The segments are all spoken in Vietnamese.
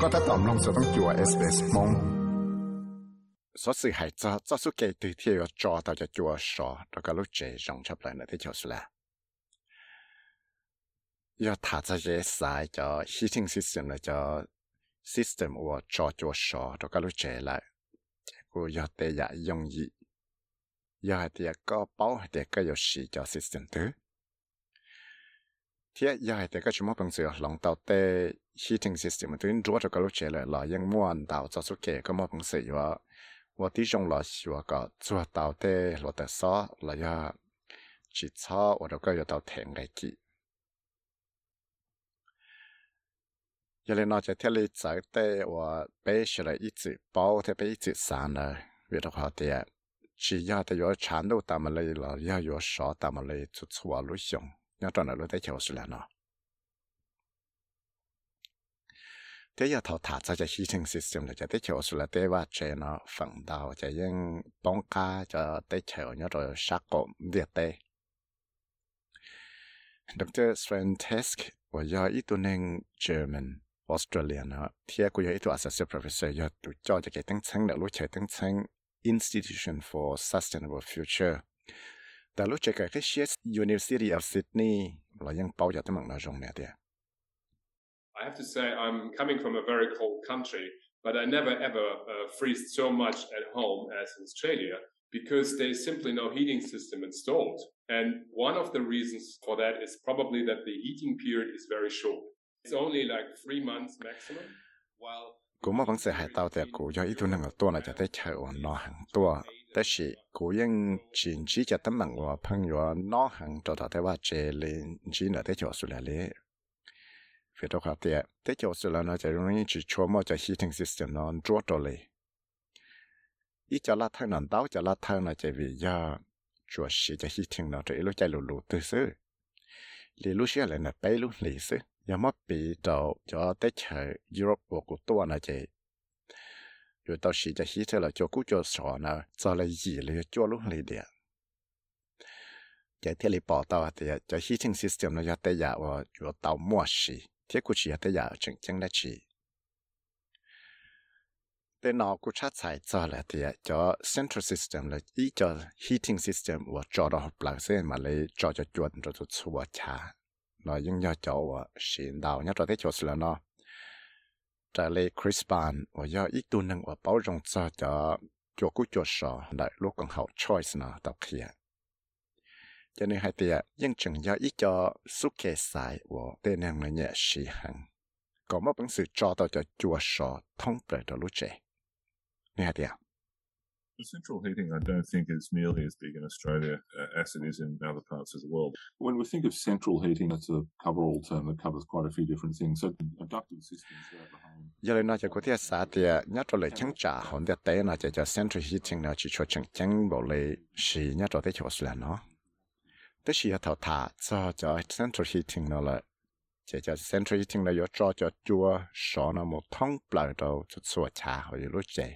ก็ถ้าตอมลงจะต้องจัว SBS มง số sự hại cho cho số cây từ thiêu cho tao cho chùa sọ đó cái lúc chế rong chấp lại nữa thì cho là giờ thả ra dễ sai cho heating system là cho system của cho chùa sọ đó cái lúc chế lại của giờ tệ dạ dùng gì giờ thì có bao thì có yếu sĩ cho system thứ thế giờ thì có chúng bằng sự lòng tàu tệ heating system thứ rúa cho cái lúc chế lại là ยัง muốn tàu cho số cây có một bằng sự ว่า我弟兄老师我个做到的落得少，了呀，起草我都个要到田个去。原来那在天里走的我背起来一直包的背一直散了，为了好的，只要的有长度大么嘞了，要有少大么嘞，就错路上， nó tròn là lối tới chỗ là nó thế giờ thọ thả cho cho hy sinh system là cho tới chỗ là tế và chế nó phần đầu cho những bóng ca cho tới chỗ nhớ rồi sát cổ việc tê Dr. Sven Tesk và do ít tu nên German Australia nó thì cũng do ít tu associate professor do tu cho cho cái tăng sáng đạo lối chế tăng sáng Institution for Sustainable Future I have to say I'm coming from a very cold country but I never ever uh, freeze so much at home as in Australia because there's simply no heating system installed. And one of the reasons for that is probably that the heating period is very short. It's only like three months maximum. Well, กูมาบังเสียหายเตาแต่กูย่อยอีตัวหนึ่งตัวน่าจะได้เชออนนอหังตัว 但是古因前期就得问我朋友拿很多到的话这里只能得叫出来嘞。phía đó khác tiệt thế chỗ sự là nó chỉ容易chỉ cho một cái heating system nó chúa đồ lì ít cho là thằng nằm đau cho là thằng nó chỉ vì do chúa sĩ cái heating nó chỉ lúc chạy lù lù từ xứ lì lúc xưa lại là bay lúc lì xứ giờ mất bị đầu cho tới chờ Europe của của tôi nó chỉ Rồi tao sĩ cái heating là cho cú cho sọ nó cho là gì là cho lúc lì điện. Cái thế lì bỏ tao thì cho heating system nó cho tới giờ và cho tao mua sĩ thế cũng chỉ là giờ chừng chừng là chỉ để nó cũng chắc sai cho là thì cho central system là ý cho heating system và cho đó hợp lại mà lấy cho cho chuẩn cho cho chua cha nó những nhà cho và xin đào nhá cho thế cho là nó trả lệ Chris Ban và do ít tu nâng và bảo rộng cho cho cho cú cho sợ đại lúc còn hậu choice nó tập kia cho nên hai tia nhưng chừng do ít cho suốt kề sai và tên năng là nhẹ sĩ hằng có một bằng sự cho tao cho chùa sọ thông bề đó lúc trẻ nên hai tia Central heating, I don't think is nearly as big in Australia uh, as it is in other parts of the world. When we think of central heating, it's a cover-all term that covers quite a few different things. So, ducted systems throughout the home. giờ này nó chỉ có thể xả thì nhớ cho lấy chẳng trả hồn để tế nó chỉ cho central heating nó chỉ cho chẳng chẳng bộ lấy xì nhớ cho tới chỗ là nó tức là thảo thả cho cho central heating nó là chỉ cho central heating nó có cho cho chua sọ nó một thông bờ đầu cho chua trà hoặc là lúc chế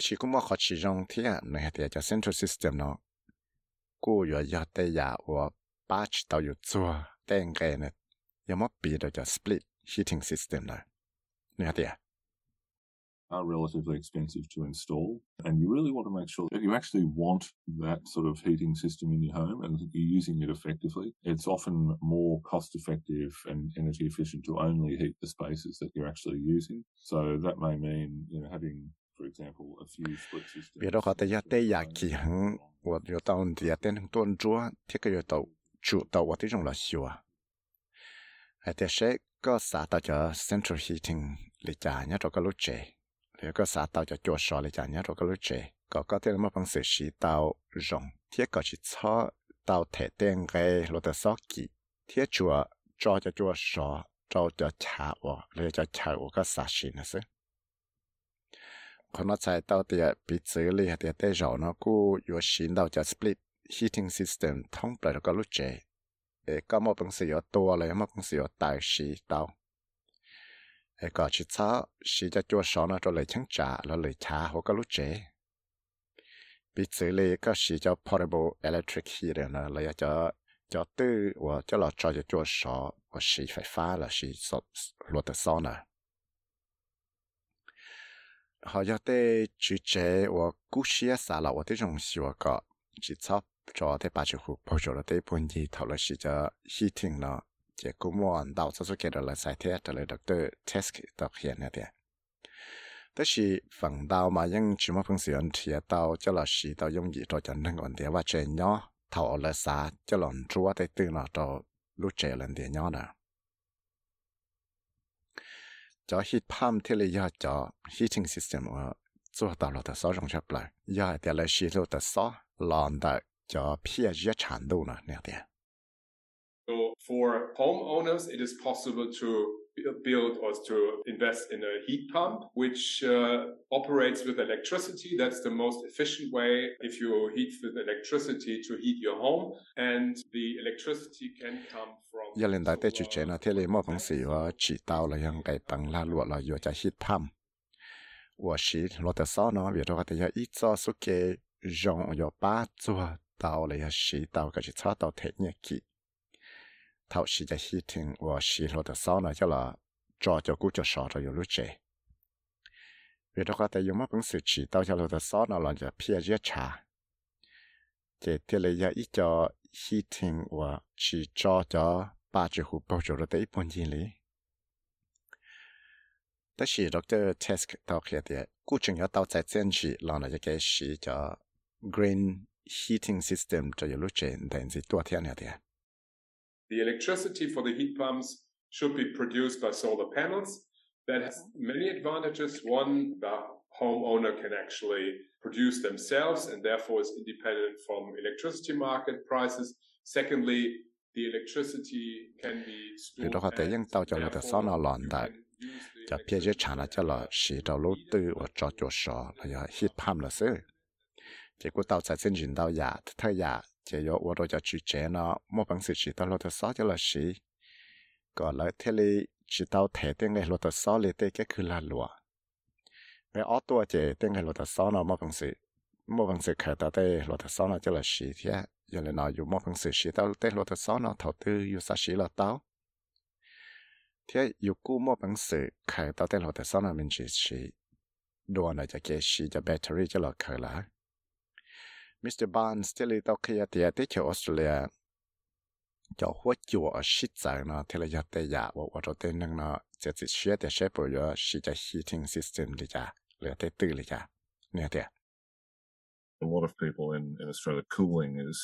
cho rong ở cái một sẽ chỉ tao thế à thế chỉ cũng mua khó chỉ rong thế à này thì cho central system nó cô giờ giờ tới giờ và batch tao yêu chua tên cái này giờ mất bị được cho split heating system này này thì à are relatively expensive to install. And you really want to make sure that you actually want that sort of heating system in your home and that you're using it effectively. It's often more cost effective and energy efficient to only heat the spaces that you're actually using. So that may mean, you know, having for example, a few split systems. 别的话，大家对亚气很，我有到底下等多做，这个有到主到我这种了修啊。还得是个啥到叫 central heating 里家，人家做个路车。thì có xã tàu cho chùa sọ lại chả nhớ rồi có lúc trẻ có có thể một bằng sự sĩ tàu rộng thiết có chỉ cho tàu thể tên gây lộ tờ sọ kỳ thiết chùa cho cho chùa sọ cho cho chả ở lấy cho chả ở có xã sĩ nữa chứ Còn chạy thì bị xử lý thì tới nó split heating system thông có cho lấy trả lấy hoặc bị xử lý cho portable electric heater nó cho cho cho cho phải phá này họ giờ tê chữ chế và cú xia xả là và tê trong xí và có chỉ chấp cho tê ba chữ hụt bao giờ là tê buồn gì thảo là xí cho hi thiên nó chỉ cú mòn đào cho số kia là sai thế trả lời doctor test đọc hiện nè tiền thế thì phần đào mà những chỉ mà phương diện thì đào cho là xí đào dùng gì cho chẳng năng còn tiền và chế nhỏ thảo là xả cho lòng chúa tê tư nó cho lúc chế lần tiền nhỏ nào so for homeowners it is possible to build or to invest in a heat pump which uh, operates with electricity. That's the most efficient way if you heat with electricity to heat your home. And the electricity can come ยันเล่นได้แต่จุดเจนะเทเลมอพังสีว่าจีเตาเรายังไก่ปังลาลวดเราอยู่จะฮิตทำว่าชีเราแต่ซ้อเนาะเบียดเราก็แต่ยาอีซ้อสุเกยองอยู่ป้าจัวเตาเลยชีเตาก็จะชอบเตาเทเนี่ยกิเท่าชีจะฮิตถึงว่าชีเราแต่ซ้อเนาะเจ้าละจอจะกูจะสอเราอยู่รู้เจเบียดเราก็แต่ยังมอพังสีจีเตาเจ้าเราแต่ซ้อเนาะเราจะเพียเยชาเจเทเลยาอีจอ hitting ว่าชีจอจอ The electricity for the heat pumps should be produced by solar panels. That has many advantages. One, the homeowner can actually produce themselves and therefore is independent from electricity market prices. Secondly, vì đó họ thấy dân cho là thật sao nó lòn đại cho phía dưới chẳng là cho là sĩ đầu lũ tư và cho chỗ sọ là do hít ham là sư chỉ có tàu chạy sinh trình tàu giả thay giả chỉ do ô tô cho chú trẻ nó mua bằng sự chỉ tàu lô thật cho là sĩ còn lại thế li chỉ tàu thể tiếng này lô thật sao li cái cứ là lúa về ô tô chỉ tiếng này lô thật nó mua bằng sự mua bằng sự khởi tàu tê lô thật sao nó cho thế. ยละมิสเตอร์บานสเตลีตอกยาเตียที่เที่ยวออสเตรเลียจะหัวจัวชิดใจนะเทเลยาเตียว่าว่าเราเต้นนั่งนะจะจิเชียแต่เชฟปอยสีจะ heating system เลยจ้ะ เลยเ a lot of people in, in Australia, cooling is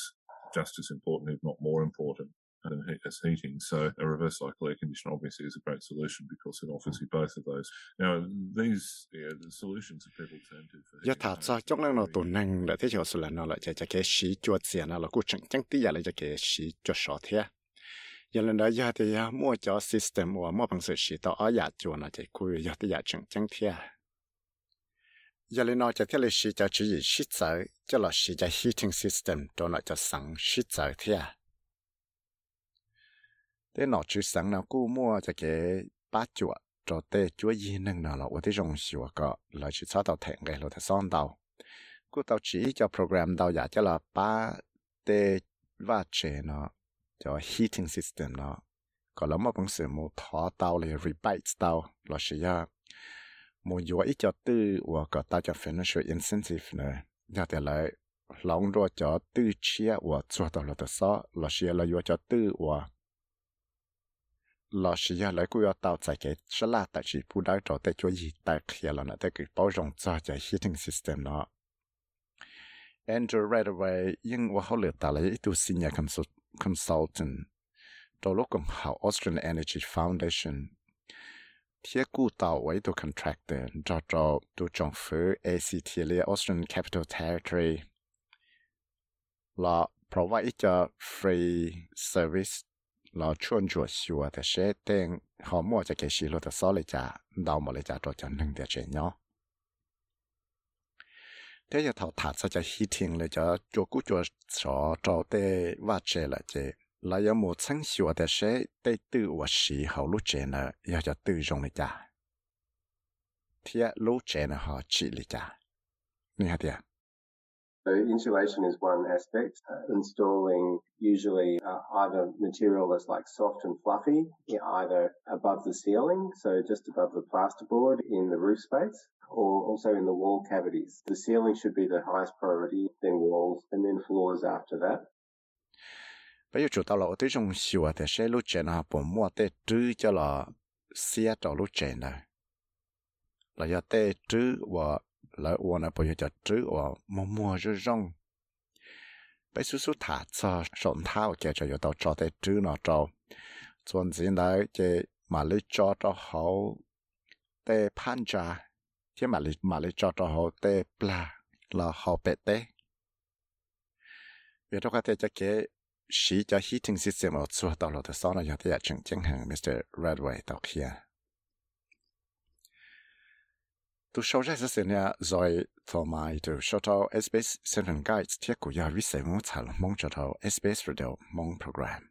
just as important, if not more important, than heat, as heating. So a reverse cycle air conditioner obviously is a great solution because it offers you both of those. Now these you the solutions that people turn to for heating. Thật sao trong năng nó tổn năng là thế cho là nó là chạy chạy cái sĩ cho tiền nó là cố chẳng chẳng tí giờ là chạy cái sĩ cho sọ thế. Giờ lần đó giờ thì mua cho system mua mua bằng sự sĩ tao ở nhà chùa nó chạy cùi giờ thì giờ chẳng chẳng thế. giờ lên nó cho thiết là sĩ cho chỉ gì sĩ sợ cho là sĩ cho heating system cho nó cho sẵn sĩ sợ thế à thế nó chỉ sẵn nào cũ mua cho cái bát chuột cho tê chúa gì nâng nào là ở thế rồng sủa cọ là chỉ sao tàu thẹn cái là thằng son tàu cú tàu chỉ cho program tàu giả cho là ba tê và nó cho heating system nó còn lắm mà bằng sự mô thọ là rebate tàu là sĩ ya 冇有一叫对我个大家 financial incentive 呢，要得来。lòng rồi cho tư chia và cho到了的少，老是了有叫tư và 老师呀，来过要到在给是啦，但是不来找在做一代开了呢，在给包容做在 heating system 呢。Andrew right away，因我后来打了一度 senior consult consultant，到了更好 Austrian Energy Foundation， thiết cụ tàu với tổ contractor cho cho tổ trọng phứ ACT là Australian Capital Territory là provide cho free service เราชวนจวดชัวแต่เชเต็งหอมัวจะเกชิโลแต่ซอเลยจ้าดาวมาเลยจ้าตัวจันหนึ่งเดียเชนเนาะแต่จะถอดถาดซะจะฮีทิ้งเลยจ้าจัวกู้จัวสอจอเตว่าเชละเจ là So insulation is one aspect. Uh, installing usually uh, either material that's like soft and fluffy, either above the ceiling, so just above the plasterboard in the roof space, or also in the wall cavities. The ceiling should be the highest priority, then walls, and then floors after that. Bây giờ chủ tao là tới trong siêu thì sẽ lúc trẻ nào bỏ mua tê trứ cho là xe cho lúc trẻ này. Là do tê trứ và là ua là bây giờ trứ và mua mua cho rong. Bây giờ số thả cho sọn thao cho cho tao cho tê trứ nó cho. Chuẩn gì đấy cái mà lấy cho cho hậu tê pan trà. Thế mà lấy mà lấy cho cho hậu tê pla, là hậu bể tê. Vì đó có thể cho cái sĩ cho heating system ở chỗ tàu lỗ tàu sau này thì chẳng chẳng hàng Mr. Redway tàu kia. Tu sau ra sẽ xem nha rồi thọ mai tu sau tàu SBS Central Guides thiết của nhà vị sinh muốn thảo mong cho tàu SBS Radio mong program.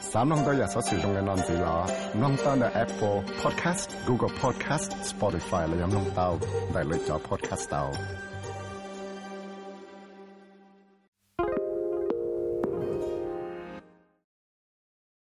Sám nông tôi giả số sử dụng cái nông gì là nông ta là Apple Podcast, Google Podcast, Spotify là giống nông tàu, đại lựa chọn podcast tàu.